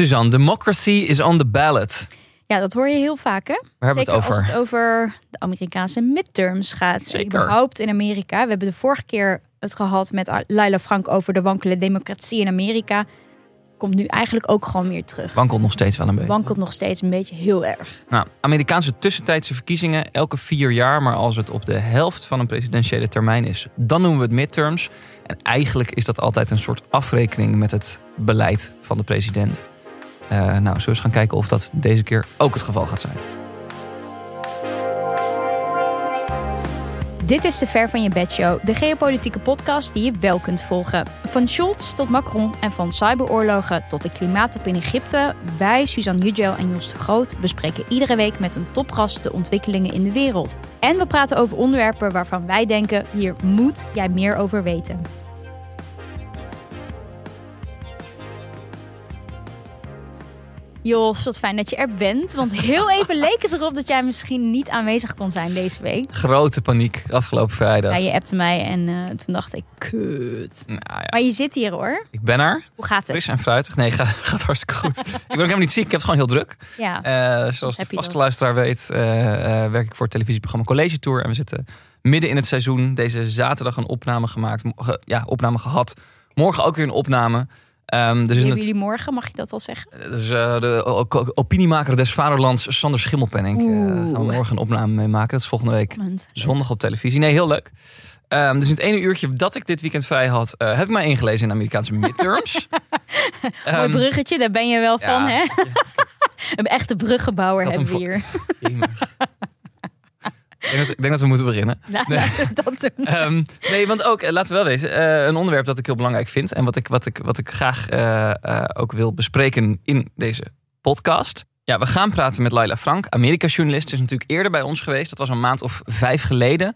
Suzanne, democracy is on the ballot. Ja, dat hoor je heel vaak, hè? Waar hebben we het over? als het over de Amerikaanse midterms gaat. Zeker. Überhaupt in Amerika. We hebben de vorige keer het gehad met Laila Frank over de wankele democratie in Amerika. Komt nu eigenlijk ook gewoon weer terug. Wankelt nog steeds wel een beetje. Wankelt nog steeds een beetje heel erg. Nou, Amerikaanse tussentijdse verkiezingen elke vier jaar. Maar als het op de helft van een presidentiële termijn is, dan noemen we het midterms. En eigenlijk is dat altijd een soort afrekening met het beleid van de president. Eh, nou, zullen we eens gaan kijken of dat deze keer ook het geval gaat zijn. Dit is de Ver van je bed show, de geopolitieke podcast die je wel kunt volgen. Van Scholz tot Macron en van cyberoorlogen tot de klimaattop in Egypte. Wij, Suzanne Hugel en Jos de Groot, bespreken iedere week met een topgast de ontwikkelingen in de wereld. En we praten over onderwerpen waarvan wij denken, hier moet jij meer over weten. Jos, wat fijn dat je er bent. Want heel even leek het erop dat jij misschien niet aanwezig kon zijn deze week. Grote paniek afgelopen vrijdag. Ja, je appte mij en eh, toen dacht ik, kut. Nou ja, Maar je zit hier hoor. ik ben er. Hoe gaat Fris het? en fruitig. Nee, gaat, gaat hartstikke goed. ik ben ook helemaal niet ziek. Ik heb het gewoon heel druk. Ja, Eh, zoals de vaste luisteraar weet, eh, werk ik voor het televisieprogramma College Tour. En we zitten midden in het seizoen. Deze zaterdag een opname gemaakt. ge- ja, opname gehad. Morgen ook weer een opname. Ehm dus hebben jullie morgen, mag je dat al zeggen? het is eh, de opiniemaker des vaderlands, Sander Schimmelpenning. Eh Oeh. gaan we morgen een opname mee maken. Dat is volgende week zondag op televisie. Nee, heel leuk. Ehm, dus in het ene uurtje dat ik dit weekend vrij had, eh, heb ik mij ingelezen in Amerikaanse midterms. Mooi Ehm, bruggetje, daar ben je wel ja, van, hè? Een echte bruggenbouwer hebben we hier. ik, denk dat, ik denk dat we moeten beginnen. Nou, Nee. laten we dat doen. Ehm, nee, want ook, eh, laten we wel wezen, eh, een onderwerp dat ik heel belangrijk vind. En wat ik, wat ik, wat ik graag eh, ook wil bespreken in deze podcast. Ja, we gaan praten met Laila Frank, Amerika-journalist. Ze is natuurlijk eerder bij ons geweest. Dat was een maand of vijf geleden.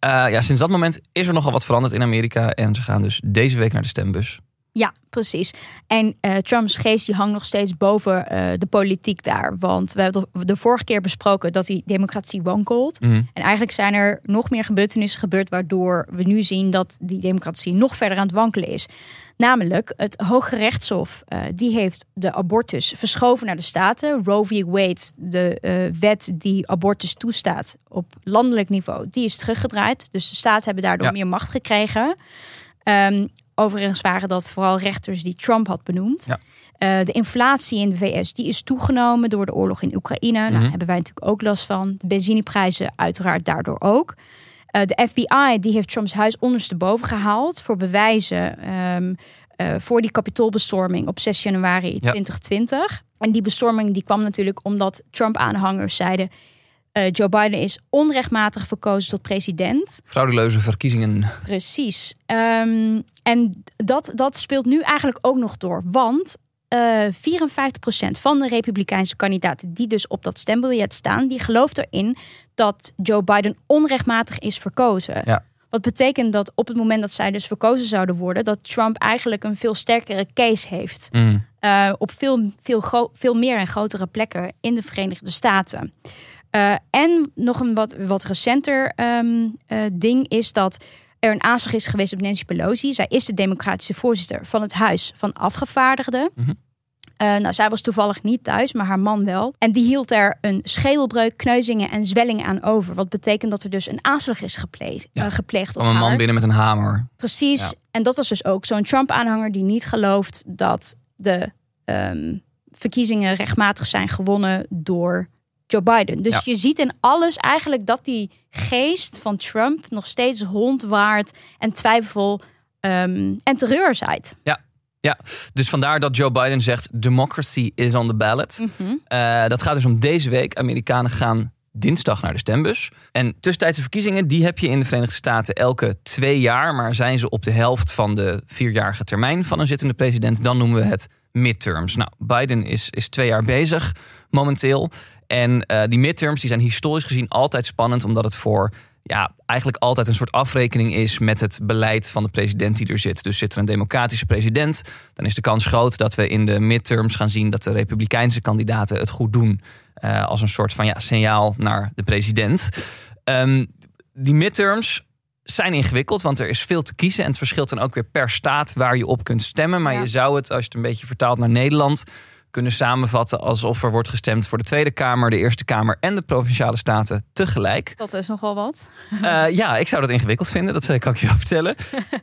Ja, sinds dat moment is er nogal wat veranderd in Amerika. En ze gaan dus deze week naar de stembus. Ja, precies. En eh, Trumps geest die hangt nog steeds boven eh, de politiek daar. Want we hebben de, vorige keer besproken dat die democratie wankelt. Mhm. En eigenlijk zijn er nog meer gebeurtenissen gebeurd... waardoor we nu zien dat die democratie nog verder aan het wankelen is. Namelijk, het Hoge Rechtshof eh, die heeft de abortus verschoven naar de staten. Roe v. Wade, de wet die abortus toestaat op landelijk niveau... die is teruggedraaid. Dus de staten hebben daardoor Ja. meer macht gekregen. Ehm, overigens waren dat vooral rechters die Trump had benoemd. Ja. Eh, de inflatie in de VS die is toegenomen door de oorlog in Oekraïne. Nou, Mhm. daar hebben wij natuurlijk ook last van. De benzineprijzen uiteraard daardoor ook. Eh, de FBI die heeft Trumps huis ondersteboven gehaald voor bewijzen ehm, eh, voor die kapitoolbestorming op 6 januari 2020. En die bestorming die kwam natuurlijk omdat Trump-aanhangers zeiden: eh, Joe Biden is onrechtmatig verkozen tot president. Frauduleuze verkiezingen. Precies. Ehm, en dat, dat speelt nu eigenlijk ook nog door. Want eh 54% van de Republikeinse kandidaten die dus op dat stembiljet staan, die gelooft erin dat Joe Biden onrechtmatig is verkozen. Ja. Wat betekent dat op het moment dat zij dus verkozen zouden worden, dat Trump eigenlijk een veel sterkere case heeft. Mm. Eh, op veel, veel, veel meer en grotere plekken in de Verenigde Staten. Eh, en nog een wat, wat recenter ehm, eh, ding is dat er een aanslag is geweest op Nancy Pelosi. Zij is de democratische voorzitter van het Huis van Afgevaardigden. Mhm. Eh, nou, zij was toevallig niet thuis, maar haar man wel. En die hield er een schedelbreuk, kneuzingen en zwellingen aan over. Wat betekent dat er dus een aanslag is gepleegd, Ja. gepleegd op een man binnen met een hamer. Precies. Ja. En dat was dus ook zo'n Trump-aanhanger die niet gelooft dat de ehm, verkiezingen rechtmatig zijn gewonnen door Joe Biden. Dus Ja. je ziet in alles eigenlijk dat die geest van Trump nog steeds rondwaart en twijfel ehm, en terreur zaait. Ja, dus vandaar dat Joe Biden zegt: democracy is on the ballot. Mhm. Eh, dat gaat dus om deze week. Amerikanen gaan dinsdag naar de stembus. En tussentijdse verkiezingen, die heb je in de Verenigde Staten elke twee jaar. Maar zijn ze op de helft van de vierjarige termijn van een zittende president, dan noemen we het midterms. Nou, Biden is, is twee jaar bezig momenteel. En eh, die midterms die zijn historisch gezien altijd spannend, omdat het voor ja, eigenlijk altijd een soort afrekening is met het beleid van de president die er zit. Dus zit er een democratische president, dan is de kans groot dat we in de midterms gaan zien dat de republikeinse kandidaten het goed doen. eh, als een soort van ja, signaal naar de president. Ehm, die midterms zijn ingewikkeld, want er is veel te kiezen. En het verschilt dan ook weer per staat waar je op kunt stemmen. Maar Ja. je zou het, als je het een beetje vertaalt naar Nederland, kunnen samenvatten alsof er wordt gestemd voor de Tweede Kamer, de Eerste Kamer en de provinciale staten tegelijk. Dat is nogal wat. Uh, ja, ik zou dat ingewikkeld vinden, dat kan ik je wel vertellen.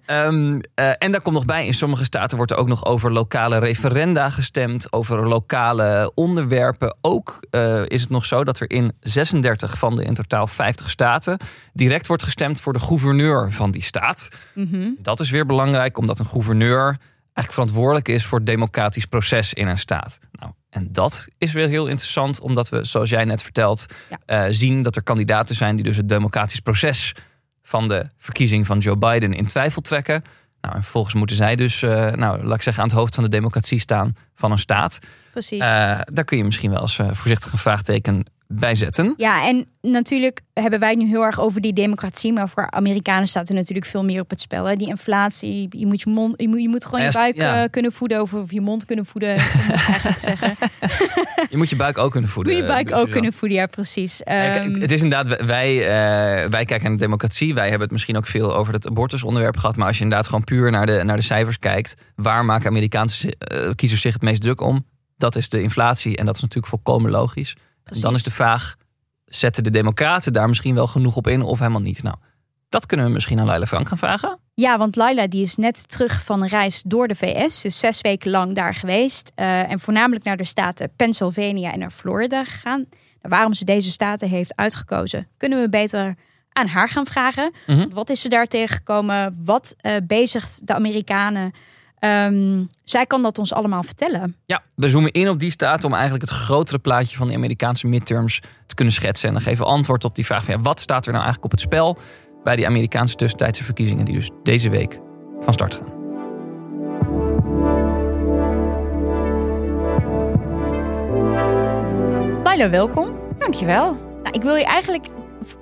um, uh, en daar komt nog bij, in sommige staten wordt er ook nog over lokale referenda gestemd, over lokale onderwerpen. Ook uh, is het nog zo dat er in 36 van de in totaal 50 staten direct wordt gestemd voor de gouverneur van die staat. Mm -hmm. Dat is weer belangrijk, omdat een gouverneur eigenlijk verantwoordelijk is voor het democratisch proces in een staat. Nou, en dat is weer heel interessant, omdat we, zoals jij net vertelt, ja. uh, zien dat er kandidaten zijn die dus het democratisch proces van de verkiezing van Joe Biden in twijfel trekken. Nou, en vervolgens moeten zij dus, uh, nou, laat ik zeggen, aan het hoofd van de democratie staan van een staat. Precies. Uh, daar kun je misschien wel eens voorzichtig een vraagteken bijzetten. Ja, en natuurlijk hebben wij het nu heel erg over die democratie, maar voor Amerikanen staat er natuurlijk veel meer op het spel. Hè? Die inflatie, je moet je mond, je moet, je moet gewoon je buik ja. kunnen voeden of, of je mond kunnen voeden, eigenlijk zeggen. Je moet je buik ook kunnen voeden. Moet je buik ook kunnen voeden, ja, precies. Kijk, Um, het is inderdaad, wij, uh, wij kijken naar de democratie. Wij hebben het misschien ook veel over het abortusonderwerp gehad. Maar als je inderdaad gewoon puur naar de, naar de cijfers kijkt, waar maken Amerikaanse uh, kiezers zich het meest druk om? Dat is de inflatie. En dat is natuurlijk volkomen logisch. En dan is de vraag, zetten de democraten daar misschien wel genoeg op in of helemaal niet? Nou, dat kunnen we misschien aan Laila Frank gaan vragen. Ja, want Laila die is net terug van een reis door de VS. Dus zes weken lang daar geweest. Uh, en voornamelijk naar de staten Pennsylvania en naar Florida gegaan. Nou, waarom ze deze staten heeft uitgekozen, kunnen we beter aan haar gaan vragen. Mm -hmm. Wat is ze daar tegengekomen? Wat uh, bezigt de Amerikanen? Um, zij kan dat ons allemaal vertellen. Ja, we zoomen in op die staat om eigenlijk het grotere plaatje van de Amerikaanse midterms te kunnen schetsen. En dan geven we antwoord op die vraag van ja, wat staat er nou eigenlijk op het spel bij die Amerikaanse tussentijdse verkiezingen die dus deze week van start gaan. Laila, welkom. Dankjewel. Nou, ik wil je eigenlijk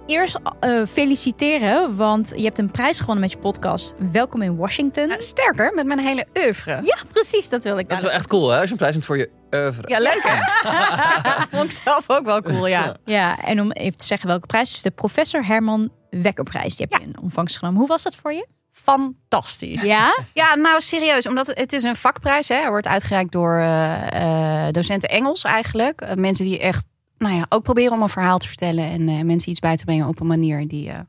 eerst uh, feliciteren, want je hebt een prijs gewonnen met je podcast. Welkom in Washington. Sterker, met mijn hele oeuvre. Ja, precies, dat wil ik. Dat is wel echt cool, hè? Als je een prijs voor je oeuvre. Ja, leuk hè? Vond ik zelf ook wel cool, ja. Ja, en om even te zeggen welke prijs is de Professor Herman Wekkerprijs. Die heb je ja. in ontvangst genomen. Hoe was dat voor je? Fantastisch. Ja? Ja, nou serieus. Omdat het, het is een vakprijs. Hè. Er wordt uitgereikt door uh, uh, docenten Engels eigenlijk. Uh, mensen die echt nou ja, ook proberen om een verhaal te vertellen en uh, mensen iets bij te brengen op een manier die. Uh,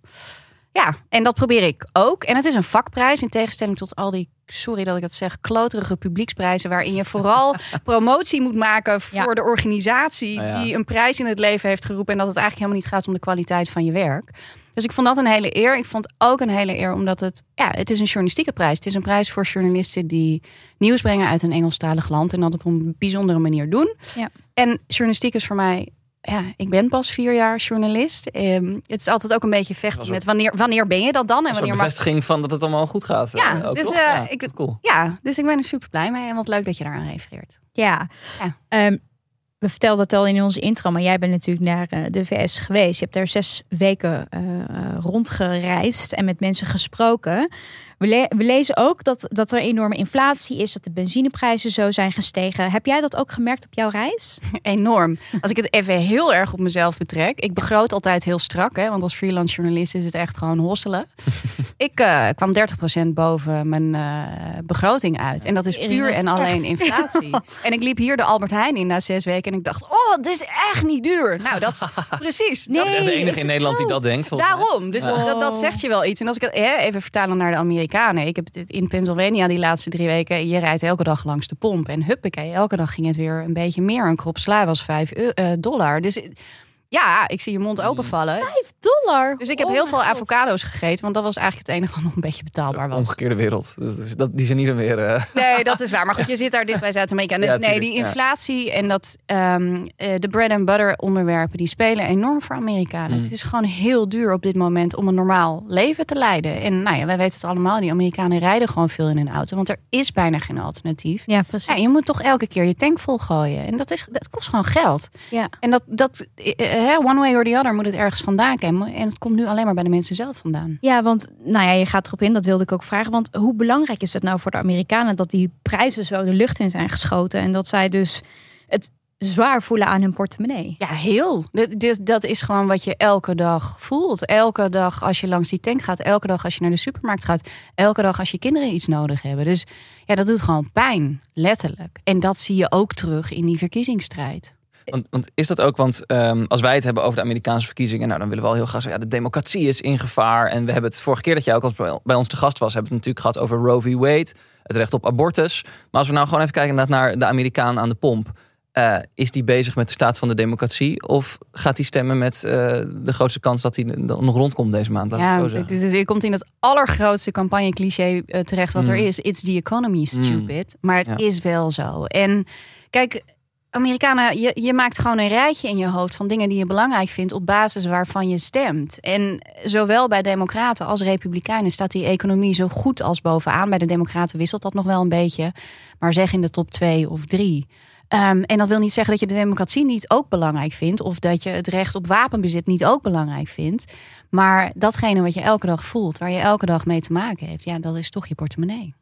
ja, en dat probeer ik ook. En het is een vakprijs in tegenstelling tot al die, sorry dat ik dat zeg, kloterige publieksprijzen. Waarin je vooral promotie moet maken voor ja. de organisatie oh ja. die een prijs in het leven heeft geroepen. En dat het eigenlijk helemaal niet gaat om de kwaliteit van je werk. Dus ik vond dat een hele eer. Ik vond ook een hele eer omdat het, ja, het is een journalistieke prijs. Het is een prijs voor journalisten die nieuws brengen uit een Engelstalig land. En dat op een bijzondere manier doen. Ja. En journalistiek is voor mij ja, ik ben pas vier jaar journalist. Um, het is altijd ook een beetje vechten met wanneer, wanneer ben je dat dan? En wanneer bevestiging mag... van dat het allemaal goed gaat. Ja, uh, ook, dus, uh, ja, ik, cool. ja, dus ik ben er super blij mee. En wat leuk dat je daaraan refereert. Ja, ja. Um, we vertelden het al in onze intro, maar jij bent natuurlijk naar uh, de VS geweest. Je hebt daar zes weken rondgereisd en met mensen gesproken. We, le we, lezen ook dat, dat er enorme inflatie is, dat de benzineprijzen zo zijn gestegen. Heb jij dat ook gemerkt op jouw reis? Enorm. Als ik het even heel erg op mezelf betrek. Ik begroot altijd heel strak, hè, want als freelance journalist is het echt gewoon hosselen. ik uh, kwam 30% boven mijn uh, begroting uit. En dat is puur en alleen inflatie. en ik liep hier de Albert Heijn in na zes weken en ik dacht, oh, dit is echt niet duur. Nou, dat is precies. Nee, dat is de enige in Nederland zo? die dat denkt. Daarom. Dus oh. dat, dat zegt je wel iets. En als ik het hè, even vertalen naar de Ik heb in Pennsylvania die laatste drie weken. Je rijdt elke dag langs de pomp. En huppakee, elke dag ging het weer een beetje meer. Een krop sla was 5 uh, dollar. Dus ja, ik zie je mond openvallen. 5 dollar? Dus ik heb oh heel veel God. avocado's gegeten. Want dat was eigenlijk het enige wat nog een beetje betaalbaar was. Omgekeerde wereld. Dat, dat, die zijn niet meer... Uh... Nee, dat is waar. Maar goed, je zit daar dicht bij Zuid-Amerika. Dus ja, nee, die inflatie ja. en dat um, de bread and butter onderwerpen... die spelen enorm voor Amerikanen. Mm. Het is gewoon heel duur op dit moment om een normaal leven te leiden. En nou ja, wij weten het allemaal. Die Amerikanen rijden gewoon veel in een auto. Want er is bijna geen alternatief. Ja, precies. Ja, je moet toch elke keer je tank vol gooien. En dat, is, dat kost gewoon geld. Ja. En dat... dat uh, one way or the other moet het ergens vandaan komen. En het komt nu alleen maar bij de mensen zelf vandaan. Ja, want nou ja, je gaat erop in, dat wilde ik ook vragen. Want hoe belangrijk is het nou voor de Amerikanen dat die prijzen zo de lucht in zijn geschoten? En dat zij dus het zwaar voelen aan hun portemonnee. Ja, heel. Dat- is gewoon wat je elke dag voelt. Elke dag als je langs die tank gaat. Elke dag als je naar de supermarkt gaat. Elke dag als je kinderen iets nodig hebben. Dus ja, dat doet gewoon pijn. Letterlijk. En dat zie je ook terug in die verkiezingsstrijd. Want, want is dat ook, want ehm, als wij het hebben over de Amerikaanse verkiezingen, nou dan willen we al heel graag zeggen, ja, de democratie is in gevaar. En we hebben het vorige keer dat jij ook als bij ons te gast was, hebben we het natuurlijk gehad over Roe v. Wade, het recht op abortus. Maar als we nou gewoon even kijken naar de Amerikaan aan de pomp. eh, is die bezig met de staat van de democratie? Of gaat hij stemmen met eh, de grootste kans dat hij nog rondkomt deze maand? Laat ik het Ja, je komt in het allergrootste campagne-cliché eh, terecht wat er Mm. is. It's the economy, stupid. Maar het Ja. is wel zo. En kijk, Amerikanen, je, je maakt gewoon een rijtje in je hoofd van dingen die je belangrijk vindt op basis waarvan je stemt. En zowel bij Democraten als Republikeinen staat die economie zo goed als bovenaan. Bij de Democraten wisselt dat nog wel een beetje, maar zeg in de top twee of drie. Ehm, en dat wil niet zeggen dat je de democratie niet ook belangrijk vindt. Of dat je het recht op wapenbezit niet ook belangrijk vindt. Maar datgene wat je elke dag voelt, waar je elke dag mee te maken heeft, ja, dat is toch je portemonnee.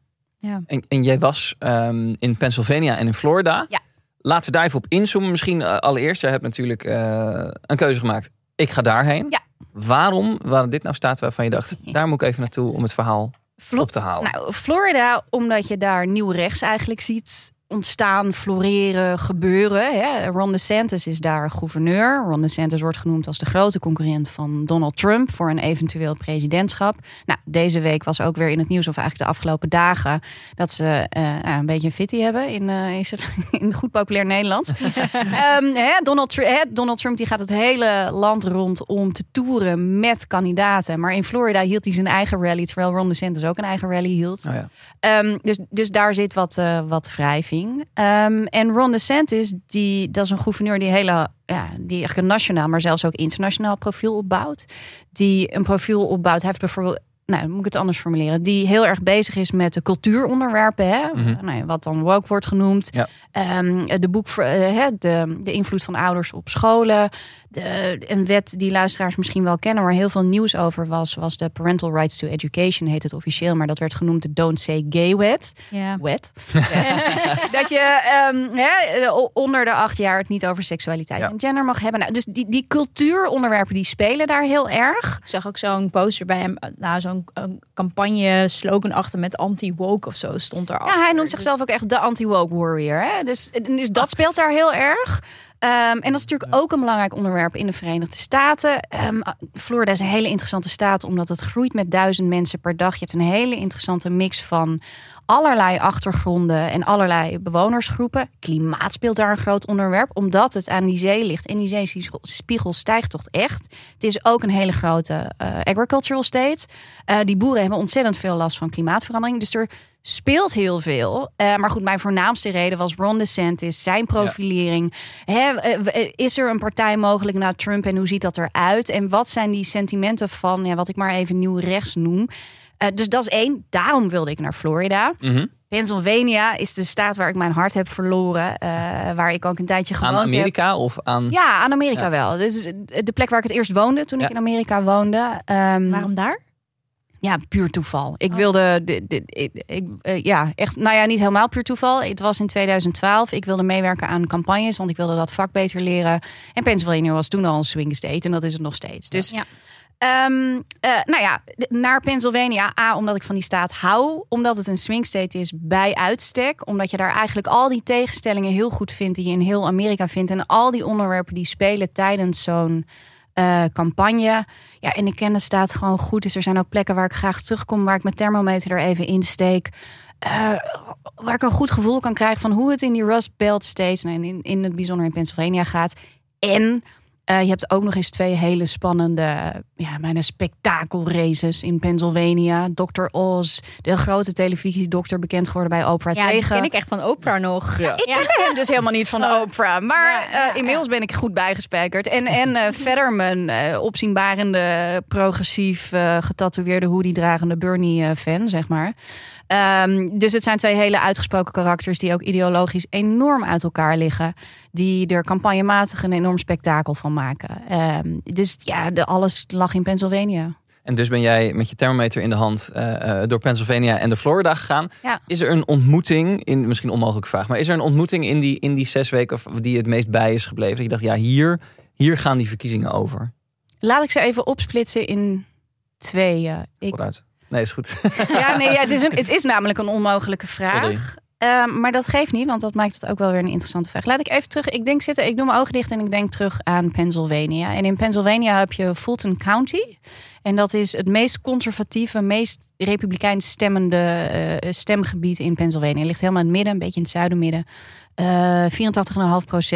En, en jij was ehm, in Pennsylvania en in Florida. Ja. Laten we daar even op inzoomen. Misschien eh, allereerst, jij hebt natuurlijk eh, een keuze gemaakt. Ik ga daarheen. Ja. Waarom waren dit nou staten waarvan je dacht, daar moet ik even naartoe om het verhaal op te halen? Nou, Florida, omdat je daar nieuw rechts eigenlijk ziet ontstaan, floreren, gebeuren. Hè. Ron DeSantis is daar gouverneur. Ron DeSantis wordt genoemd als de grote concurrent van Donald Trump voor een eventueel presidentschap. Nou, deze week was ook weer in het nieuws, of eigenlijk de afgelopen dagen, dat ze eh, nou, een beetje een fitty hebben in, eh, is het, in goed populair Nederlands. Ehm, hè, Donald, hè, Donald Trump die gaat het hele land rond om te toeren met kandidaten. Maar in Florida hield hij zijn eigen rally, terwijl Ron DeSantis ook een eigen rally hield. Oh ja. Ehm, dus, dus daar zit wat, eh, wat wrijving. Ehm, en Ron DeSantis, die, dat is een gouverneur die, hele, ja, die eigenlijk een nationaal, maar zelfs ook internationaal profiel opbouwt. Die een profiel opbouwt. Hij heeft bijvoorbeeld, nou, moet ik het anders formuleren, die heel erg bezig is met de cultuuronderwerpen. Hè? Mhm. nou, ja, wat dan woke wordt genoemd. Ja. Ehm, de boek voor eh, hè, de, de invloed van ouders op scholen. De, een wet die luisteraars misschien wel kennen, waar heel veel nieuws over was, was de Parental Rights to Education, heet het officieel, maar dat werd genoemd de Don't Say Gay Wet. Ja. Wet. dat je ehm, onder de acht jaar het niet over seksualiteit Ja. en gender mag hebben. Nou, dus die, die cultuuronderwerpen die spelen daar heel erg. Ik zag ook zo'n poster bij hem, nou zo'n campagne slogan achter met anti-woke of zo stond er. Ja, hij noemt zichzelf ook echt de anti-woke warrior. Hè? Dus, dus dat speelt daar heel erg. Ehm, en dat is natuurlijk ook een belangrijk onderwerp in de Verenigde Staten. Ehm, Florida is een hele interessante staat omdat het groeit met duizend mensen per dag. Je hebt een hele interessante mix van allerlei achtergronden en allerlei bewonersgroepen. Klimaat speelt daar een groot onderwerp, omdat het aan die zee ligt. En die zeespiegel stijgt toch echt. Het is ook een hele grote eh, agricultural state. Eh, die boeren hebben ontzettend veel last van klimaatverandering. Dus er speelt heel veel. Eh, maar goed, mijn voornaamste reden was Ron DeSantis, zijn profilering. Hè, eh, eh, is er een partij mogelijk na Trump en hoe ziet dat eruit? En wat zijn die sentimenten van ja, wat ik maar even nieuw rechts noem? Eh, dus dat is één. Daarom wilde ik naar Florida. Mhm. Pennsylvania is de staat waar ik mijn hart heb verloren. eh, waar ik ook een tijdje Aan gewoond heb. Amerika of aan... Ja, aan Amerika Ja. wel. Dus de plek waar ik het eerst woonde toen Ja. ik in Amerika woonde. Ehm, Waarom daar? Ja, puur toeval. Ik Oh. wilde, de, de, ik, ik, eh, ja, echt, nou ja, niet helemaal puur toeval. Het was in 2012. Ik wilde meewerken aan campagnes, want ik wilde dat vak beter leren. En Pennsylvania was toen al een swing state en dat is het nog steeds. Dus, Ja. ehm, eh, nou ja, naar Pennsylvania. A, omdat ik van die staat hou. Omdat het een swing state is bij uitstek. Omdat je daar eigenlijk al die tegenstellingen heel goed vindt die je in heel Amerika vindt. En al die onderwerpen die spelen tijdens zo'n eh, campagne. Ja, en de staat gewoon goed. Dus er zijn ook plekken waar ik graag terugkom, waar ik mijn thermometer er even in steek. Eh, waar ik een goed gevoel kan krijgen van hoe het in die Rust Belt States, en in, in het bijzonder in Pennsylvania gaat. En eh, je hebt ook nog eens twee hele spannende, ja, bijna spektakelraces in Pennsylvania. Dr. Oz, de grote televisiedokter, bekend geworden bij Oprah Ja, die tegen. ken ik echt van Oprah nog. Ja. Ik ken hem dus helemaal niet van Oprah. Maar Ja, ja, eh, inmiddels ben ik goed bijgespijkerd. En, en eh, verder mijn eh, opzienbarende, progressief, eh getatoeëerde hoodie-dragende Bernie-fan, zeg maar. Ehm, dus het zijn twee hele uitgesproken karakters... die ook ideologisch enorm uit elkaar liggen. Die er campagnematig een enorm spektakel van maken. Ehm, dus ja, de, alles lag in Pennsylvania. En dus ben jij met je thermometer in de hand uh, door Pennsylvania en de Florida gegaan. Ja. Is er een ontmoeting, in, misschien een onmogelijke vraag, maar is er een ontmoeting in die, in die zes weken of die het meest bij is gebleven? Dat je dacht, ja, hier, hier gaan die verkiezingen over. Laat ik ze even opsplitsen in twee. ik... Vooruit. Nee, is goed. Ja, nee, ja, het, is een, het is namelijk een onmogelijke vraag. Uh, maar dat geeft niet, want dat maakt het ook wel weer een interessante vraag. Laat ik even terug. Ik denk zitten, ik doe mijn ogen dicht en ik denk terug aan Pennsylvania. En in Pennsylvania heb je Fulton County. En dat is het meest conservatieve, meest republikeins stemmende uh, stemgebied in Pennsylvania. Het ligt helemaal in het midden, een beetje in het zuidenmidden. Uh,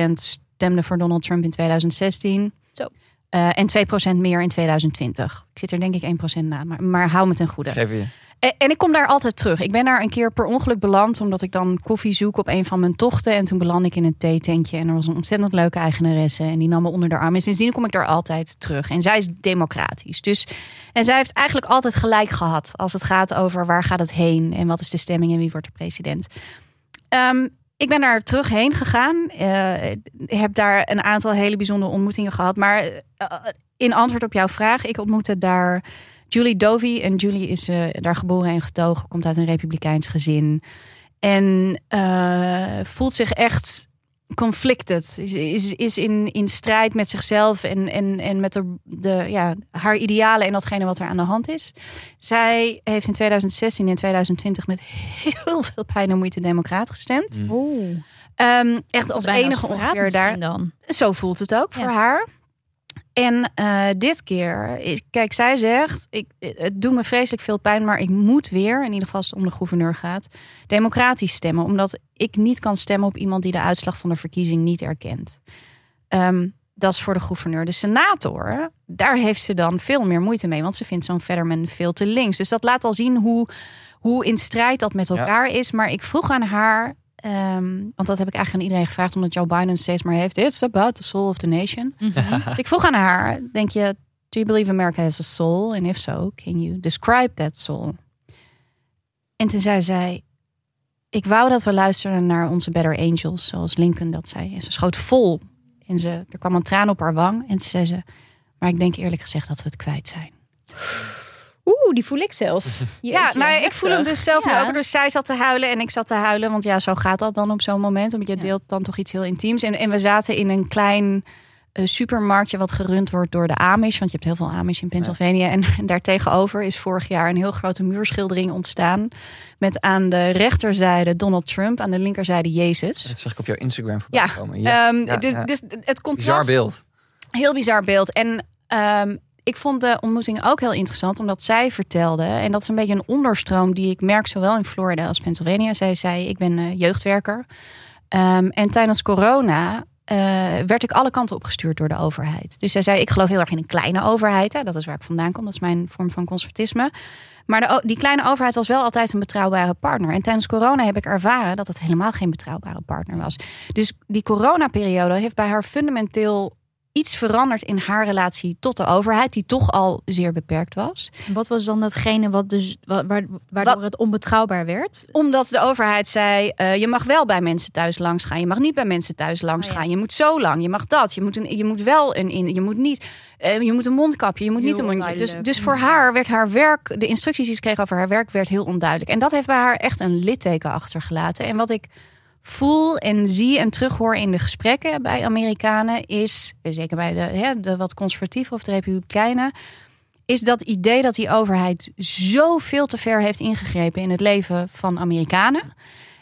84,5% stemde voor Donald Trump in 2016. Zo. Uh, en 2% meer in 2020. Ik zit er denk ik 1% na, maar, maar hou me ten goede. Geef je. En, en ik kom daar altijd terug. Ik ben daar een keer per ongeluk beland, omdat ik dan koffie zoek op een van mijn tochten. En toen beland ik in een theetentje en er was een ontzettend leuke eigenaresse. En die nam me onder de arm. En sindsdien kom ik daar altijd terug. En zij is democratisch. Dus, en zij heeft eigenlijk altijd gelijk gehad als het gaat over waar gaat het heen en wat is de stemming en wie wordt de president. Um, ik ben daar terug heen gegaan. Uh, heb daar een aantal hele bijzondere ontmoetingen gehad. Maar uh, in antwoord op jouw vraag, ik ontmoette daar Julie Dovey. En Julie is uh, daar geboren en getogen, komt uit een republikeins gezin. En voelt zich echt conflicted. Is, is, is in, in strijd met zichzelf en, en, en met de, de, ja, haar idealen en datgene wat er aan de hand is. Zij heeft in 2016 en 2020 met heel veel pijn en moeite democraat gestemd. Mm. Oeh. Um, echt als enige ongeveer daar. Dan. Zo voelt het ook Ja. voor haar. En uh, dit keer, kijk, zij zegt: ik, Het doet me vreselijk veel pijn, maar ik moet weer, in ieder geval als het om de gouverneur gaat, democratisch stemmen. Omdat ik niet kan stemmen op iemand die de uitslag van de verkiezing niet erkent. Ehm, dat is voor de gouverneur. De senator, daar heeft ze dan veel meer moeite mee, want ze vindt zo'n Fetterman veel te links. Dus dat laat al zien hoe, hoe in strijd dat met elkaar is. Maar ik vroeg aan haar. Ehm, want dat heb ik eigenlijk aan iedereen gevraagd, omdat Joe Biden steeds maar heeft. It's about the soul of the nation. Dus ik vroeg aan haar: Denk je, do you believe America has a soul? And if so, can you describe that soul? En toen zei zij: Ik wou dat we luisterden naar onze Better Angels, zoals Lincoln dat zei. En ze schoot vol. En ze, er kwam een traan op haar wang. En toen zei ze: Maar ik denk eerlijk gezegd dat we het kwijt zijn. Oeh, die voel ik zelfs. Ja, nou, ik voel hem dus zelf nu Ja. ook. Dus zij zat te huilen en ik zat te huilen. Want ja, zo gaat dat dan op zo'n moment. Want je Ja. deelt dan toch iets heel intiems. En, en we zaten in een klein eh, supermarktje wat gerund wordt door de Amish. Want je hebt heel veel Amish in Pennsylvania. En, en daar tegenover is vorig jaar een heel grote muurschildering ontstaan. Met aan de rechterzijde Donald Trump, aan de linkerzijde Jezus. Dat zag ik op jouw Instagram voorbij Ja, komen. Ehm, Ja, dus, ja. dus het contrast Bizar beeld. Heel bizar beeld. En ehm, ik vond de ontmoeting ook heel interessant, omdat zij vertelde, en dat is een beetje een onderstroom die ik merk zowel in Florida als Pennsylvania. Zij zei: Ik ben eh, jeugdwerker. Ehm, en tijdens corona. eh, werd ik alle kanten opgestuurd door de overheid. Dus zij zei: Ik geloof heel erg in een kleine overheid. Hè. Dat is waar ik vandaan kom. Dat is mijn vorm van conservatisme. Maar de, die kleine overheid was wel altijd een betrouwbare partner. En tijdens corona heb ik ervaren dat het helemaal geen betrouwbare partner was. Dus die coronaperiode heeft bij haar fundamenteel iets veranderd in haar relatie tot de overheid, die toch al zeer beperkt was. Wat was dan datgene wat dus, wa- waar, waardoor Wat- het onbetrouwbaar werd? Omdat de overheid zei: eh, je mag wel bij mensen thuis langs gaan, je mag niet bij mensen thuis langs Oh ja. gaan. Je moet zo lang, je mag dat, je moet, een, je moet wel een in, je moet niet, eh, je moet een mondkapje, je moet niet een mondje. Dus, dus voor haar werd haar werk, de instructies die ze kreeg over haar werk, werd heel onduidelijk. En dat heeft bij haar echt een litteken achtergelaten. En wat ik voel en zie en terughoor in de gesprekken bij Amerikanen is, zeker bij de, hè, de wat conservatieve of de republikeinen, is dat idee dat die overheid zo veel te ver heeft ingegrepen in het leven van Amerikanen.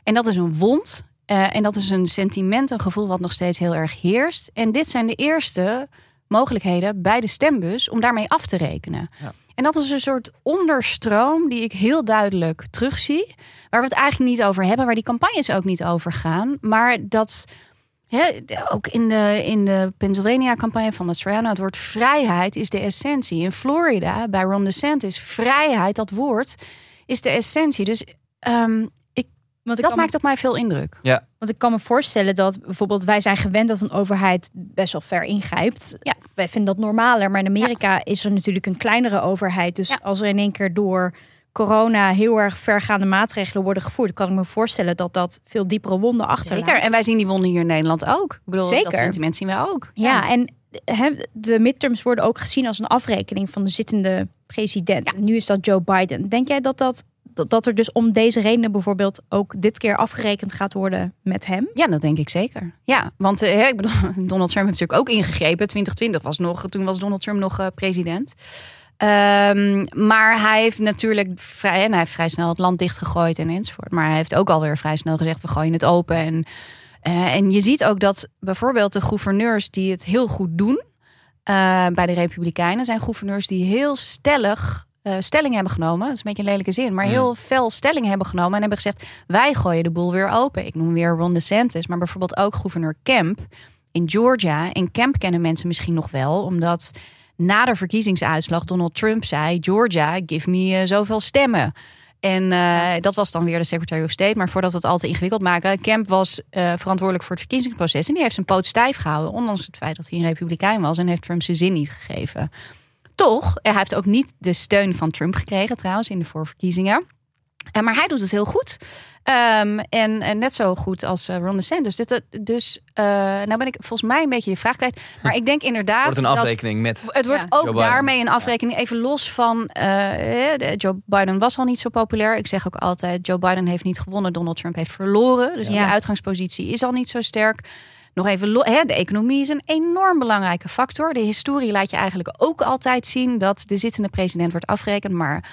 En dat is een wond. eh, en dat is een sentiment, een gevoel wat nog steeds heel erg heerst. En dit zijn de eerste mogelijkheden bij de stembus om daarmee af te rekenen. Ja. En dat is een soort onderstroom die ik heel duidelijk terugzie. Waar we het eigenlijk niet over hebben, waar die campagnes ook niet over gaan. Maar dat hè, ook in de, in de Pennsylvania-campagne van Mastriano, het woord vrijheid is de essentie. In Florida, bij Ron DeSantis, vrijheid, dat woord, is de essentie. Dus ehm, Want ik, dat maakt op mij veel indruk. me, want ik kan me voorstellen dat bijvoorbeeld wij zijn gewend dat een overheid best wel ver ingrijpt. Ja. Wij vinden dat normaler, maar in Amerika is er natuurlijk een kleinere overheid. Dus Ja. als er in één keer door corona heel erg vergaande maatregelen worden gevoerd, kan ik me voorstellen dat dat veel diepere wonden achterlaat. Zeker. En wij zien die wonden hier in Nederland ook. Ik bedoel, Zeker. dat sentiment zien wij ook. Ja, en hè, de midterms worden ook gezien als een afrekening van de zittende president. Nu is dat Joe Biden. Denk jij dat, dat, dat, er dus om deze redenen bijvoorbeeld ook dit keer afgerekend gaat worden met hem? Ja, dat denk ik zeker. Ja, want eh, ik bedoel, Donald Trump heeft natuurlijk ook ingegrepen. 2020 was nog, toen was Donald Trump nog eh, president. Ehm, maar hij heeft natuurlijk vrij, en hij heeft vrij snel het land dichtgegooid en enzovoort. Maar hij heeft ook alweer vrij snel gezegd: we gooien het open. En, eh, en je ziet ook dat bijvoorbeeld de gouverneurs die het heel goed doen bij de Republikeinen zijn gouverneurs die heel stellig eh, stelling hebben genomen. Dat is een beetje een lelijke zin, maar heel fel stelling hebben genomen en hebben gezegd: wij gooien de boel weer open. Ik noem weer Ron DeSantis, maar bijvoorbeeld ook gouverneur Kemp in Georgia. En Kemp kennen mensen misschien nog wel, omdat na de verkiezingsuitslag Donald Trump zei: Georgia, give me uh, zoveel stemmen. En uh, dat was dan weer de Secretary of State. Maar voordat we het al te ingewikkeld maken. Kemp was uh, verantwoordelijk voor het verkiezingsproces. En die heeft zijn poot stijf gehouden. Ondanks het feit dat hij een republikein was. En heeft Trump zijn zin niet gegeven. Toch, hij heeft ook niet de steun van Trump gekregen trouwens in de voorverkiezingen. Uh, maar hij doet het heel goed. Um, en, en, net zo goed als uh, Ron DeSantis. Dus, dus uh, nou ben ik volgens mij een beetje je vraag kwijt. Maar ik denk inderdaad. Het wordt een afrekening met. Het wordt ja. ook daarmee een afrekening. Even los van. Joe Biden was al niet zo populair. Ik zeg ook altijd: Joe Biden heeft niet gewonnen. Donald Trump heeft verloren. Dus ja. de uitgangspositie is al niet zo sterk. Nog even, hè, de economie is een enorm belangrijke factor. De historie laat je eigenlijk ook altijd zien dat de zittende president wordt afgerekend. Maar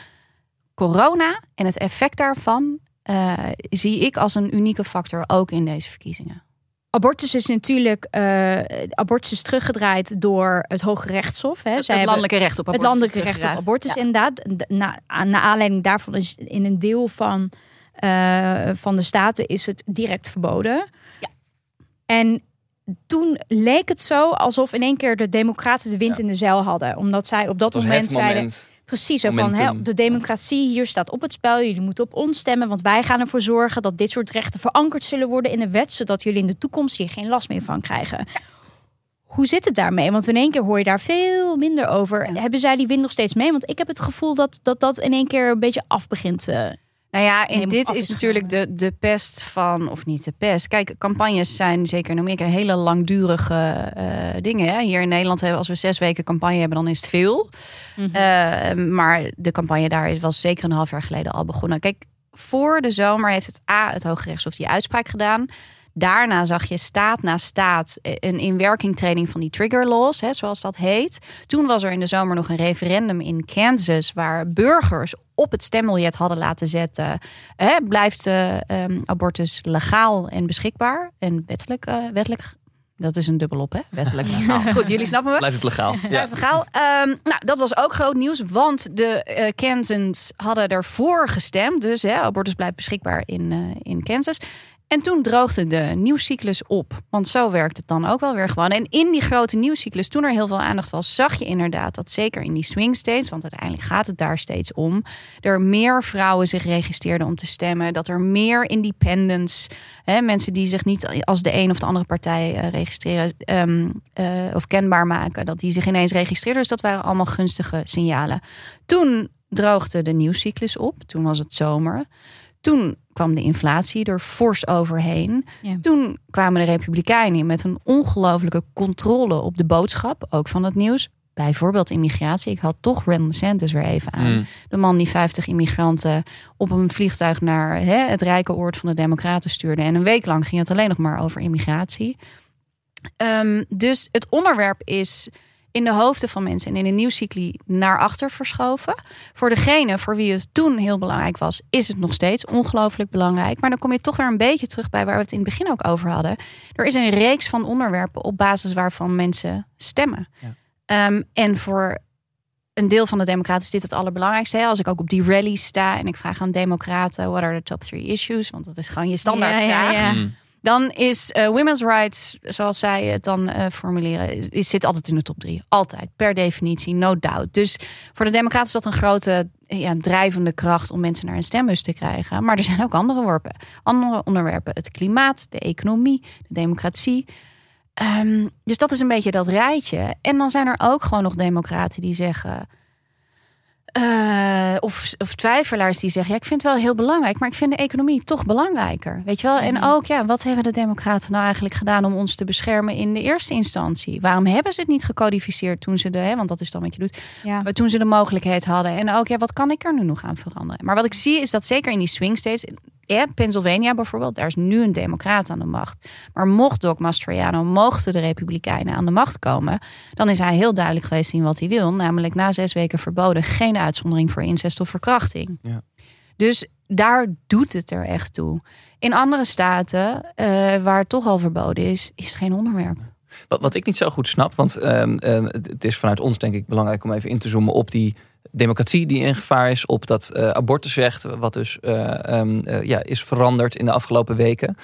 corona en het effect daarvan uh, zie ik als een unieke factor ook in deze verkiezingen. Abortus is natuurlijk uh, abortus is teruggedraaid door het Hoge Rechtshof. Hè. Het, het landelijke recht op abortus. Het landelijke recht op abortus, ja. inderdaad. Na, na aanleiding daarvan is in een deel van, uh, van de staten is het direct verboden. Ja. En toen leek het zo alsof in één keer de Democraten de wind ja. in de zeil hadden. Omdat zij op dat, dat moment, moment zeiden. Precies, zo van hè, de democratie hier staat op het spel. Jullie moeten op ons stemmen, want wij gaan ervoor zorgen dat dit soort rechten verankerd zullen worden in de wet, zodat jullie in de toekomst hier geen last meer van krijgen. Hoe zit het daarmee? Want in één keer hoor je daar veel minder over. Ja. Hebben zij die wind nog steeds mee? Want ik heb het gevoel dat dat, dat in één keer een beetje af begint te. Nou ja, en dit is natuurlijk de, de pest van, of niet de pest. Kijk, campagnes zijn zeker in Amerika hele langdurige uh, dingen. Hè? Hier in Nederland hebben als we zes weken campagne hebben, dan is het veel. Mm -hmm. uh, maar de campagne daar was zeker een half jaar geleden al begonnen. Kijk, voor de zomer heeft het A, het Hoge Rechtshof, die uitspraak gedaan. Daarna zag je staat na staat een inwerkingtreding van die trigger laws, hè, zoals dat heet. Toen was er in de zomer nog een referendum in Kansas waar burgers op het stembiljet hadden laten zetten. Hè, blijft uh, um, abortus legaal en beschikbaar en wettelijk, uh, wettelijk dat is een dubbelop, hè? Wettelijk legaal. Goed, jullie snappen me. Blijft het legaal. Ja. Blijft het legaal. Um, nou, dat was ook groot nieuws, want de uh, Kansans hadden ervoor gestemd. Dus hè, abortus blijft beschikbaar in, uh, in Kansas. En toen droogde de nieuwscyclus op. Want zo werkt het dan ook wel weer gewoon. En in die grote nieuwscyclus, toen er heel veel aandacht was, zag je inderdaad dat zeker in die swing states, want uiteindelijk gaat het daar steeds om, er meer vrouwen zich registreerden om te stemmen. Dat er meer independents, hè, mensen die zich niet als de een of de andere partij uh, registreren um, uh, of kenbaar maken, dat die zich ineens registreerden. Dus dat waren allemaal gunstige signalen. Toen droogde de nieuwscyclus op. Toen was het zomer. Toen kwam de inflatie er fors overheen. Ja. Toen kwamen de Republikeinen in met een ongelofelijke controle op de boodschap, ook van het nieuws. Bijvoorbeeld immigratie. Ik had toch Ron DeSantis weer even aan. Mm. De man die 50 immigranten op een vliegtuig naar hè, het rijke oord van de Democraten stuurde. En een week lang ging het alleen nog maar over immigratie. Um, dus het onderwerp is in de hoofden van mensen en in de nieuwscycli naar achter verschoven. Voor degene voor wie het toen heel belangrijk was, is het nog steeds ongelooflijk belangrijk. Maar dan kom je toch weer een beetje terug bij waar we het in het begin ook over hadden. Er is een reeks van onderwerpen op basis waarvan mensen stemmen. Ja. Um, en voor een deel van de democraten is dit het allerbelangrijkste. Als ik ook op die rally sta en ik vraag aan democraten... what are the top three issues? Want dat is gewoon je standaardvraag. Ja, ja, ja. Mm. Dan is uh, women's rights, zoals zij het dan uh, formuleren, is, zit altijd in de top drie. Altijd, per definitie, no doubt. Dus voor de Democraten is dat een grote ja, drijvende kracht om mensen naar een stembus te krijgen. Maar er zijn ook andere, worpen, andere onderwerpen. Het klimaat, de economie, de democratie. Um, dus dat is een beetje dat rijtje. En dan zijn er ook gewoon nog democraten die zeggen... Uh, of, of twijfelaars die zeggen: ja, ik vind het wel heel belangrijk, maar ik vind de economie toch belangrijker. Weet je wel? En ook, ja, wat hebben de Democraten nou eigenlijk gedaan om ons te beschermen in de eerste instantie? Waarom hebben ze het niet gecodificeerd toen ze de, hè, want dat is dan wat je doet, Ja. maar toen ze de mogelijkheid hadden? En ook, ja, wat kan ik er nu nog aan veranderen? Maar wat ik zie is dat zeker in die swing states, ja, Pennsylvania bijvoorbeeld, daar is nu een Democraat aan de macht. Maar mocht Doc Mastriano, mochten de Republikeinen aan de macht komen, dan is hij heel duidelijk geweest in wat hij wil. Namelijk na zes weken verboden geen uitzondering voor incest of verkrachting. Ja. Dus daar doet het er echt toe. In andere staten, eh, waar het toch al verboden is, is het geen onderwerp. Wat, wat ik niet zo goed snap, want ehm, ehm, het is vanuit ons denk ik belangrijk om even in te zoomen op die democratie die in gevaar is, op dat eh, abortusrecht, wat dus eh, ehm, eh, ja, is veranderd in de afgelopen weken.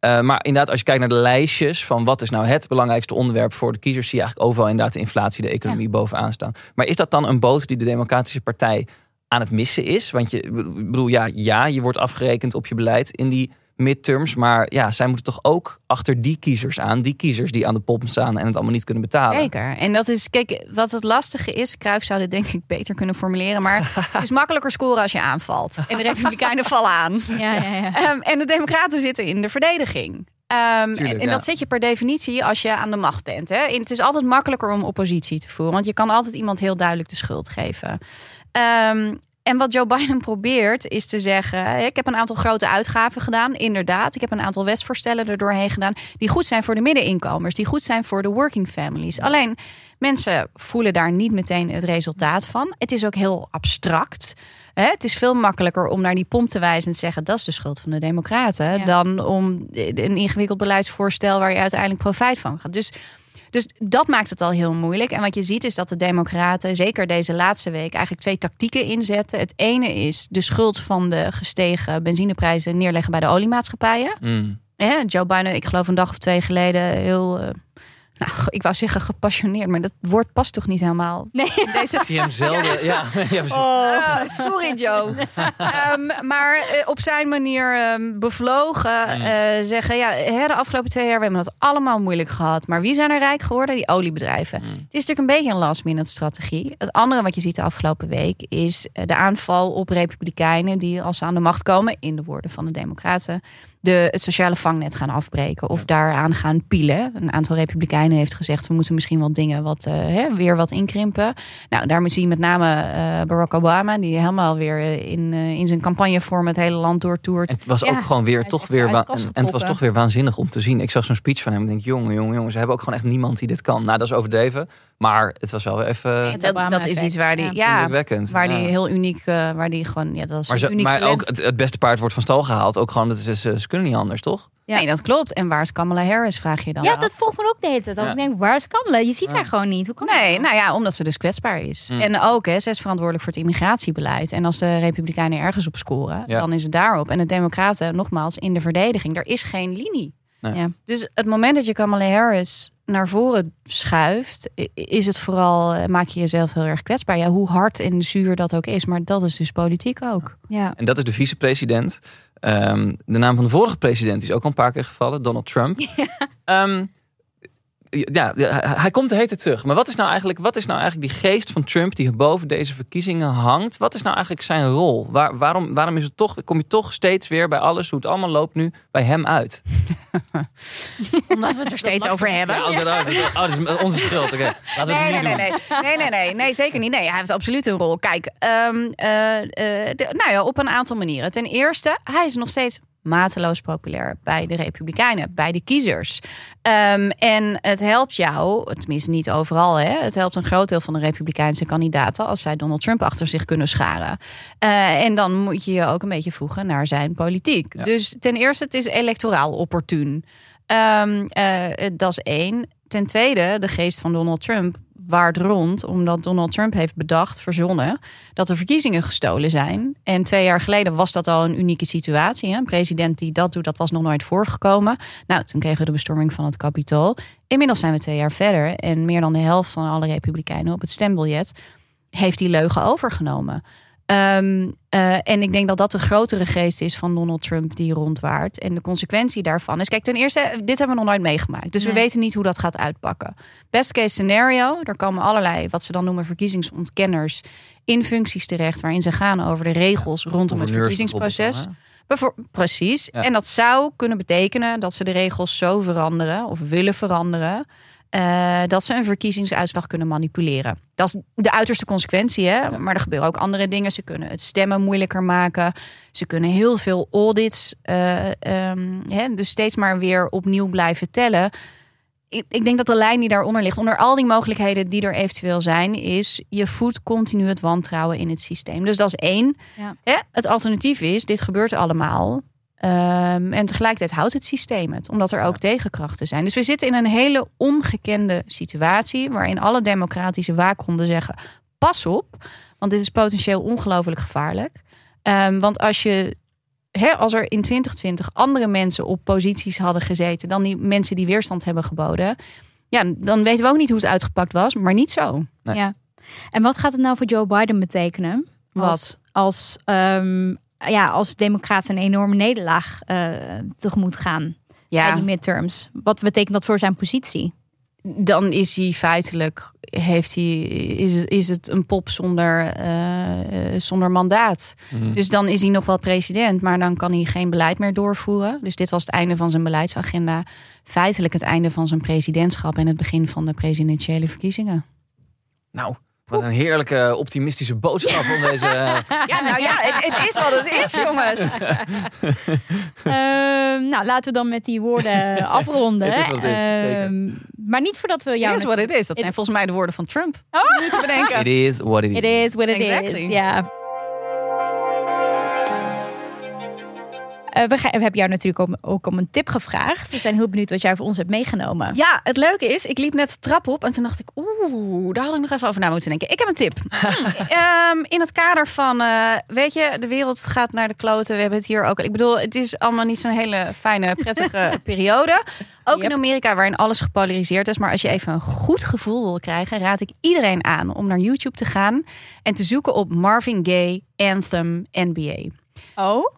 Maar inderdaad, als je kijkt naar de lijstjes van wat is nou het belangrijkste onderwerp voor de kiezers, zie je eigenlijk overal inderdaad de inflatie, de economie bovenaan staan. Maar is dat dan een boot die de Democratische Partij aan het missen is? Want je bedoel, ja, ja, je wordt afgerekend op je beleid in die midterms, maar ja, zij moeten toch ook achter die kiezers aan, die kiezers die aan de pomp staan en het allemaal niet kunnen betalen. Zeker. En dat is, kijk, wat het lastige is, Cruijff zou dit denk ik beter kunnen formuleren, maar het is makkelijker scoren als je aanvalt. En de Republikeinen vallen aan. Ja, ja, ja. Ehm, en de Democraten zitten in de verdediging. Ehm, Tuurlijk, en, en ja. dat zit je per definitie als je aan de macht bent. Hè? En het is altijd makkelijker om oppositie te voeren, want je kan altijd iemand heel duidelijk de schuld geven. Ehm, en wat Joe Biden probeert is te zeggen: ik heb een aantal grote uitgaven gedaan, inderdaad. Ik heb een aantal wetsvoorstellen er doorheen gedaan die goed zijn voor de middeninkomers, die goed zijn voor de working families. Alleen mensen voelen daar niet meteen het resultaat van. Het is ook heel abstract. Het is veel makkelijker om naar die pomp te wijzen en te zeggen dat is de schuld van de Democraten, Ja. dan om een ingewikkeld beleidsvoorstel waar je uiteindelijk profijt van gaat. Dus, dus dat maakt het al heel moeilijk. En wat je ziet is dat de Democraten, zeker deze laatste week, eigenlijk twee tactieken inzetten. Het ene is de schuld van de gestegen benzineprijzen neerleggen bij de oliemaatschappijen. Mm. Joe Biden, ik geloof een dag of twee geleden, heel. Nou, ik wou zeggen gepassioneerd, maar dat woord past toch niet helemaal. Nee. Deze Ik zie hem zelden. Ja, ja, precies. Ah, sorry Joe. Ehm, maar eh, op zijn manier ehm, bevlogen Mm. eh, zeggen... ja, hè, de afgelopen twee jaar we hebben het allemaal moeilijk gehad. Maar wie zijn er rijk geworden? Die oliebedrijven. Mm. Het is natuurlijk een beetje een last minute strategie. Het andere wat je ziet de afgelopen week... is eh, de aanval op republikeinen... die als ze aan de macht komen, in de woorden van de democraten... De, het sociale vangnet gaan afbreken of daaraan gaan pielen. Een aantal republikeinen heeft gezegd... we moeten misschien wel dingen wat, eh, hè, weer wat inkrimpen. Nou, daar zie je met name eh, Barack Obama... die helemaal weer eh, in, eh, in zijn campagnevorm het hele land doortoert. Het was Ja, ook gewoon weer is toch weer en, en het was toch weer waanzinnig om te zien. Ik zag zo'n speech van hem en denk jongen, jongen, jongen, ze hebben ook gewoon echt niemand die dit kan. Nou, dat is overdreven, maar het was wel weer even dat, dat is iets waar die, ja. waar die heel uniek, eh, waar die gewoon, ja, dat is Maar, uniek maar talent. ook het, het beste paard wordt van stal gehaald. Ook gewoon, dat ze, ze, kunnen niet anders, toch? Ja. Nee, dat klopt. En waar is Kamala Harris, vraag je dan Ja, af. dat vroeg me ook de hele tijd. Dat Ja. Ik denk, waar is Kamala? Je ziet Ja. haar gewoon niet. Hoe kan dat Nee, nou? nou ja, omdat ze dus kwetsbaar is. Hmm. En ook, hè, ze is verantwoordelijk voor het immigratiebeleid. En als de Republikeinen ergens op scoren, Ja. dan is het daarop. En de Democraten, nogmaals, in de verdediging. Er is geen linie. Nee. Ja. Dus het moment dat je Kamala Harris naar voren schuift, is het vooral, eh, maak je jezelf heel erg kwetsbaar. Ja, hoe hard en zuur dat ook is. Maar dat is dus politiek ook. Ja. En dat is de vicepresident. Ehm, de naam van de vorige president is ook al een paar keer gevallen, Donald Trump. Ehm, ja, hij- komt de tijd terug. Maar wat is, nou eigenlijk, wat is nou eigenlijk die geest van Trump die boven deze verkiezingen hangt? Wat is nou eigenlijk zijn rol? Waar, waarom, waarom is het toch, kom je toch steeds weer bij alles, hoe het allemaal loopt nu, bij hem uit? Omdat we het er steeds over hebben. Ja, oh, dat, oh, dat is onze schuld. Oké, laten we Nee, het nee, niet nee, doen. nee, nee, nee, nee, nee, zeker niet. Nee, hij heeft absoluut een rol. Kijk, ehm, eh, eh, de- nou ja, op een aantal manieren. Ten eerste, hij is nog steeds mateloos populair bij de Republikeinen, bij de kiezers. Ehm, en het helpt jou, tenminste niet overal, hè, het helpt een groot deel van de Republikeinse kandidaten als zij Donald Trump achter zich kunnen scharen. Eh, en dan moet je je ook een beetje voegen naar zijn politiek. Ja. Dus ten eerste, het is electoraal opportun. Ehm, eh, dat is één. Ten tweede, de geest van Donald Trump waard rond, omdat Donald Trump heeft bedacht, verzonnen, dat de verkiezingen gestolen zijn. En twee jaar geleden was dat al een unieke situatie. Een president die dat doet, dat was nog nooit voorgekomen. Nou, toen kregen we de bestorming van het Capitool. Inmiddels zijn we twee jaar verder en meer dan de helft van alle Republikeinen op het stembiljet heeft die leugen overgenomen. Ehm, eh, en ik denk dat dat de grotere geest is van Donald Trump die rondwaart. En de consequentie daarvan is, kijk, ten eerste, dit hebben we nog nooit meegemaakt. Dus we weten niet hoe dat gaat uitpakken. Best case scenario, er komen allerlei, wat ze dan noemen verkiezingsontkenners, in functies terecht waarin ze gaan over de regels rondom het verkiezingsproces. precies. Ja. En dat zou kunnen betekenen dat ze de regels zo veranderen of willen veranderen. Eh, dat ze een verkiezingsuitslag kunnen manipuleren. Dat is de uiterste consequentie. Hè? Maar er gebeuren ook andere dingen. Ze kunnen het stemmen moeilijker maken. Ze kunnen heel veel audits. eh, ehm, hè, dus steeds maar weer opnieuw blijven tellen. Ik, ik denk dat de lijn die daaronder ligt, onder al die mogelijkheden die er eventueel zijn, is je voedt continu het wantrouwen in het systeem. Dus dat is één. Ja. Hè? Het alternatief is, dit gebeurt allemaal. Ehm, en tegelijkertijd houdt het systeem het, omdat er ook tegenkrachten zijn. Dus we zitten in een hele ongekende situatie, waarin alle democratische waakhonden zeggen: pas op, want dit is potentieel ongelooflijk gevaarlijk. Ehm, want als je hè, als er in 2020 andere mensen op posities hadden gezeten dan die mensen die weerstand hebben geboden, ja, dan weten we ook niet hoe het uitgepakt was, maar niet zo. Nee. Ja. En wat gaat het nou voor Joe Biden betekenen? Wat? Als, als, ehm, ja, als democraten een enorme nederlaag eh, tegemoet gaan bij Ja, die midterms. Wat betekent dat voor zijn positie? dan is hij feitelijk heeft hij, is, het, is het een pop zonder, eh, eh, zonder mandaat. Mhm. Dus dan is hij nog wel president, maar dan kan hij geen beleid meer doorvoeren. Dus dit was het einde van zijn beleidsagenda. Feitelijk het einde van zijn presidentschap en het begin van de presidentiële verkiezingen. Nou, wat een heerlijke optimistische boodschap om deze... Ja, nou ja, het, het is wat het is, jongens. Ehm, nou, laten we dan met die woorden afronden. Het is wat het is, zeker. Ehm, maar niet voordat we jou... It is what it is. Dat zijn volgens mij de woorden van Trump. Niet te bedenken. It is what it is. It is what it Exactly. is. Ja. Eh, we, gaan- we hebben jou natuurlijk ook, ook om een tip gevraagd. We zijn heel benieuwd wat jij voor ons hebt meegenomen. Ja, het leuke is, ik liep net de trap op en toen dacht ik, oeh, daar had ik nog even over na moeten denken. Ik heb een tip. Ehm, in het kader van, eh, weet je, de wereld gaat naar de kloten. We hebben het hier ook. Ik bedoel, het is allemaal niet zo'n hele fijne, prettige periode. Ook in. Amerika, waarin alles gepolariseerd is. Maar als je even een goed gevoel wil krijgen, raad ik iedereen aan om naar YouTube te gaan en te zoeken op Marvin Gaye Anthem NBA. Oh,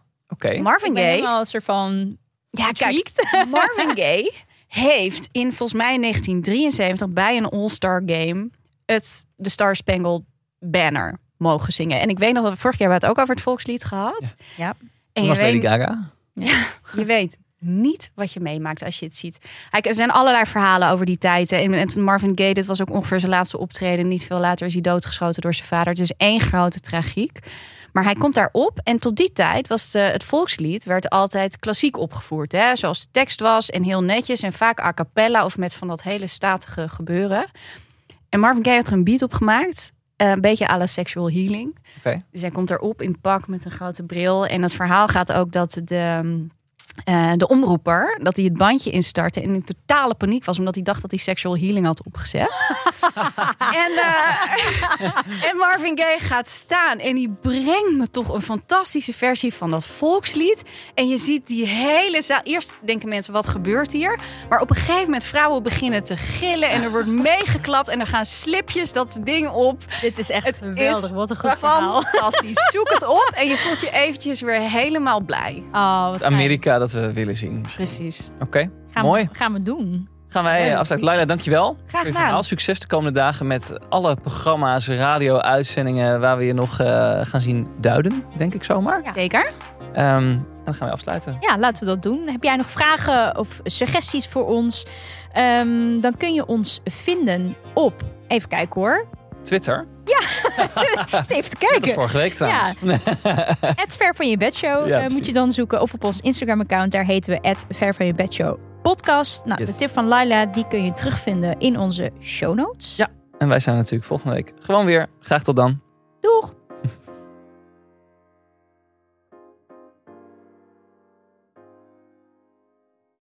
Marvin Gaye. helemaal een soort van... Ja, kijk. Marvin Gaye heeft in volgens mij 1973 bij een All-Star Game het de Star Spangled Banner mogen zingen. En ik weet nog dat we vorig jaar het ook over het volkslied gehad. Ja. En je was Lady weet, Gaga. je weet niet wat je meemaakt als je het ziet. Kijk, er zijn allerlei verhalen over die tijd. en Marvin Gaye, dit was ook ongeveer zijn laatste optreden. Niet veel later is hij doodgeschoten door zijn vader. Het is één grote tragiek. Maar hij komt daarop en tot die tijd was de, het volkslied werd altijd klassiek opgevoerd. Hè? Zoals de tekst was en heel netjes en vaak a cappella of met van dat hele statige gebeuren. En Marvin Gaye heeft er een beat op gemaakt. eh, een beetje à la sexual healing. Dus hij komt erop in pak met een grote bril. En het verhaal gaat ook dat de, eh, de omroeper... dat hij het bandje instartte en in totale paniek was... omdat hij dacht dat hij sexual healing had opgezet. en, eh, en Marvin Gaye gaat staan en die brengt me toch een fantastische versie van dat volkslied. En je ziet die hele zaal... Eerst denken mensen, wat gebeurt hier? Maar op een gegeven moment vrouwen beginnen te gillen... en er wordt meegeklapt en er gaan slipjes dat ding op. Dit is echt Het geweldig. is Wat een goed verhaal. Fantastisch. Zoek het op en je voelt je eventjes weer helemaal blij. Oh, wat. Amerika dat we willen zien. Precies. Oké, mooi. We, gaan we doen. Gaan wij afsluiten. Laila, dankjewel. Graag gedaan. Succes de komende dagen met alle programma's, radio-uitzendingen... waar we je nog eh, gaan zien duiden, denk ik zomaar. Ja. Zeker. Ehm, en dan gaan we afsluiten. Ja, laten we dat doen. Heb jij nog vragen of suggesties voor ons? Ehm, dan kun je ons vinden op... Even kijken hoor. Twitter. Eens even te Dat was kijken. vorige week trouwens. Het Ver van je bedshow Ja, eh, moet je dan zoeken. Of op ons Instagram account. Daar heten we het Ver van je bedshow podcast. Nou, Yes. de tip van Laila, die kun je terugvinden in onze show notes. Ja. En wij zijn natuurlijk volgende week gewoon weer. Graag tot dan. Doeg!